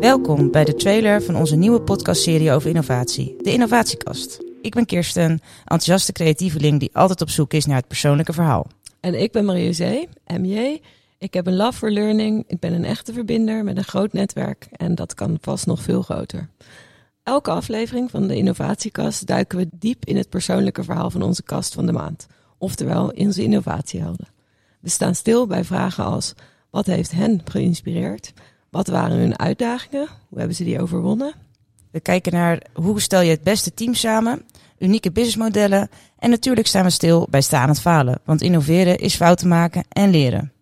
Welkom bij de trailer van onze nieuwe podcastserie over innovatie, de Innovatiekast. Ik ben Kirsten, enthousiaste creatieveling die altijd op zoek is naar het persoonlijke verhaal. En ik ben Marie-José, MJ. Ik heb een love for learning. Ik ben een echte verbinder met een groot netwerk en dat kan vast nog veel groter. Elke aflevering van de Innovatiekast duiken we diep in het persoonlijke verhaal van onze kast van de maand. Oftewel in onze innovatiehelden. We staan stil bij vragen als: wat heeft hen geïnspireerd? Wat waren hun uitdagingen? Hoe hebben ze die overwonnen? We kijken naar hoe stel je het beste team samen, unieke businessmodellen en natuurlijk staan we stil bij staan het falen, want innoveren is fouten maken en leren.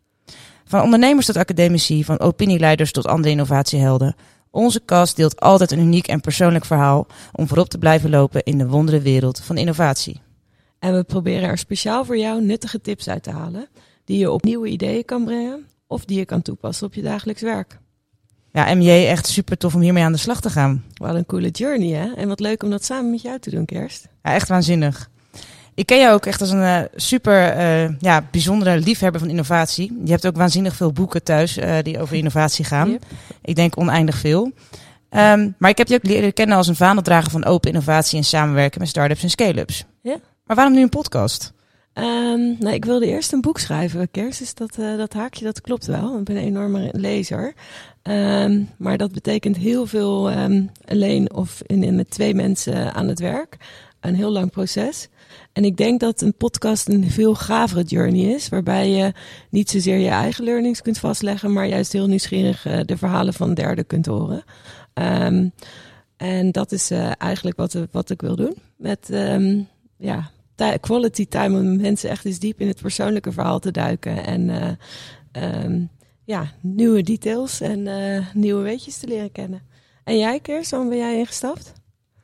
Van ondernemers tot academici, van opinieleiders tot andere innovatiehelden. Onze cast deelt altijd een uniek en persoonlijk verhaal om voorop te blijven lopen in de wondere wereld van innovatie. En we proberen er speciaal voor jou nuttige tips uit te halen die je op nieuwe ideeën kan brengen of die je kan toepassen op je dagelijks werk. Ja, MJ, echt super tof om hiermee aan de slag te gaan. Wat een coole journey, hè? En wat leuk om dat samen met jou te doen, Kerst. Ja, echt waanzinnig. Ik ken jou ook echt als een uh, super uh, ja, bijzondere liefhebber van innovatie. Je hebt ook waanzinnig veel boeken thuis uh, die over innovatie gaan. Yep. Ik denk oneindig veel. Um, maar ik heb je ook leren kennen als een vaandeldrager van open innovatie en samenwerken met start-ups en scale-ups. Ja. Maar waarom nu een podcast? Um, nou, ik wilde eerst een boek schrijven, Kerst. Dus dat, uh, dat haakje, dat klopt wel. Ik ben een enorme lezer. Um, maar dat betekent heel veel um, alleen of in, in, met twee mensen aan het werk. Een heel lang proces. En ik denk dat een podcast een veel gavere journey is. Waarbij je niet zozeer je eigen learnings kunt vastleggen. Maar juist heel nieuwsgierig uh, de verhalen van derden kunt horen. en dat is uh, eigenlijk wat, wat ik wil doen. Met ja, quality time om mensen echt eens diep in het persoonlijke verhaal te duiken. En um, ja, nieuwe details en uh, nieuwe weetjes te leren kennen. En jij, Keers, waarom ben jij ingestapt?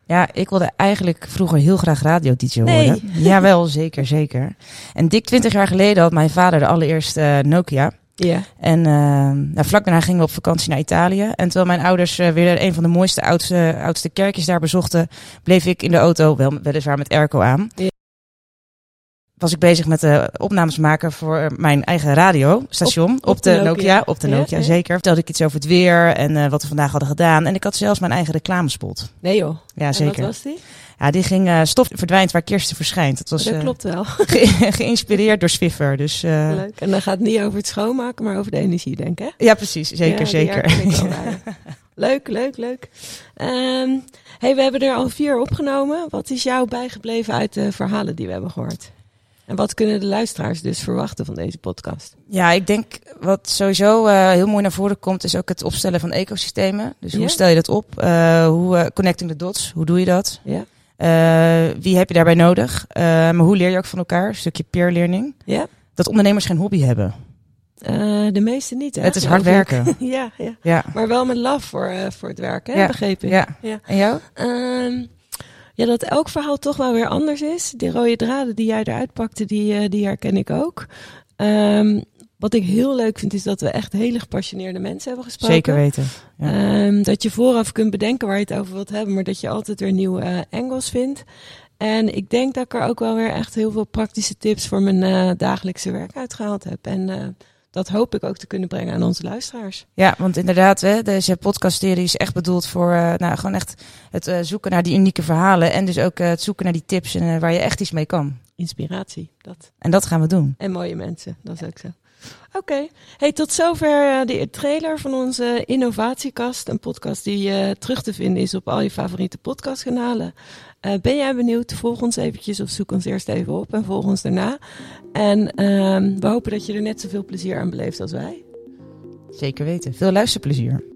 Ja, ik wilde eigenlijk vroeger heel graag radio-dj worden. Nee. Jawel, zeker, zeker. En dik twintig jaar geleden had mijn vader de allereerste uh, Nokia. Ja. En uh, nou, vlak daarna gingen we op vakantie naar Italië. En terwijl mijn ouders uh, weer een van de mooiste, oudste, oudste kerkjes daar bezochten, bleef ik in de auto, wel, weliswaar met airco aan. Ja was ik bezig met de opnames maken voor mijn eigen radiostation. Op, op, de, Nokia. Nokia. Op de Nokia, ja, zeker. Vertelde ik iets over het weer en uh, wat we vandaag hadden gedaan. En ik had zelfs mijn eigen reclamespot. Nee joh. Ja, zeker. Wat was die? Ja, die ging uh, stof verdwijnt waar Kirsten verschijnt. Dat, was, dat klopt wel. Ge geïnspireerd door Swiffer. Dus, Leuk. En dan gaat het niet over het schoonmaken, maar over de energie, denk ik. Ja, precies. Zeker, ja, zeker. leuk, leuk, leuk. Um, hey, we hebben er al vier opgenomen. Wat is jou bijgebleven uit de verhalen die we hebben gehoord? En wat kunnen de luisteraars dus verwachten van deze podcast? Ja, ik denk wat sowieso uh, heel mooi naar voren komt, is ook het opstellen van ecosystemen. Dus hoe stel je dat op? Uh, hoe uh, connecting the dots? Hoe doe je dat? Ja. wie heb je daarbij nodig? maar hoe leer je ook van elkaar? Een stukje peer learning. Ja. Dat ondernemers geen hobby hebben. de meeste niet, hè? Het is hard werken. ja, ja, ja. Maar wel met love voor, voor het werken, hè? Ja. begrepen. Ja. ja. En jou? Um, ja, dat elk verhaal toch wel weer anders is. Die rode draden die jij eruit pakte, die, uh, die herken ik ook. Um, wat ik heel leuk vind, is dat we echt hele gepassioneerde mensen hebben gesproken. Zeker weten. Ja. Um, dat je vooraf kunt bedenken waar je het over wilt hebben, maar dat je altijd weer nieuwe uh, angles vindt. En ik denk dat ik er ook wel weer echt heel veel praktische tips voor mijn uh, dagelijkse werk uitgehaald heb. En uh, dat hoop ik ook te kunnen brengen aan onze luisteraars. Ja, want inderdaad, hè, deze podcastserie is echt bedoeld voor uh, nou, gewoon echt het uh, zoeken naar die unieke verhalen. En dus ook uh, het zoeken naar die tips en waar je echt iets mee kan. Inspiratie, dat. En dat gaan we doen. En mooie mensen, dat is ook zo. Oké, hey, tot zover de trailer van onze innovatiekast. Een podcast die terug te vinden is op al je favoriete podcastkanalen. Uh, ben jij benieuwd? Volg ons eventjes of zoek ons eerst even op en volg ons daarna. En uh, we hopen dat je er net zoveel plezier aan beleeft als wij. Zeker weten. Veel luisterplezier.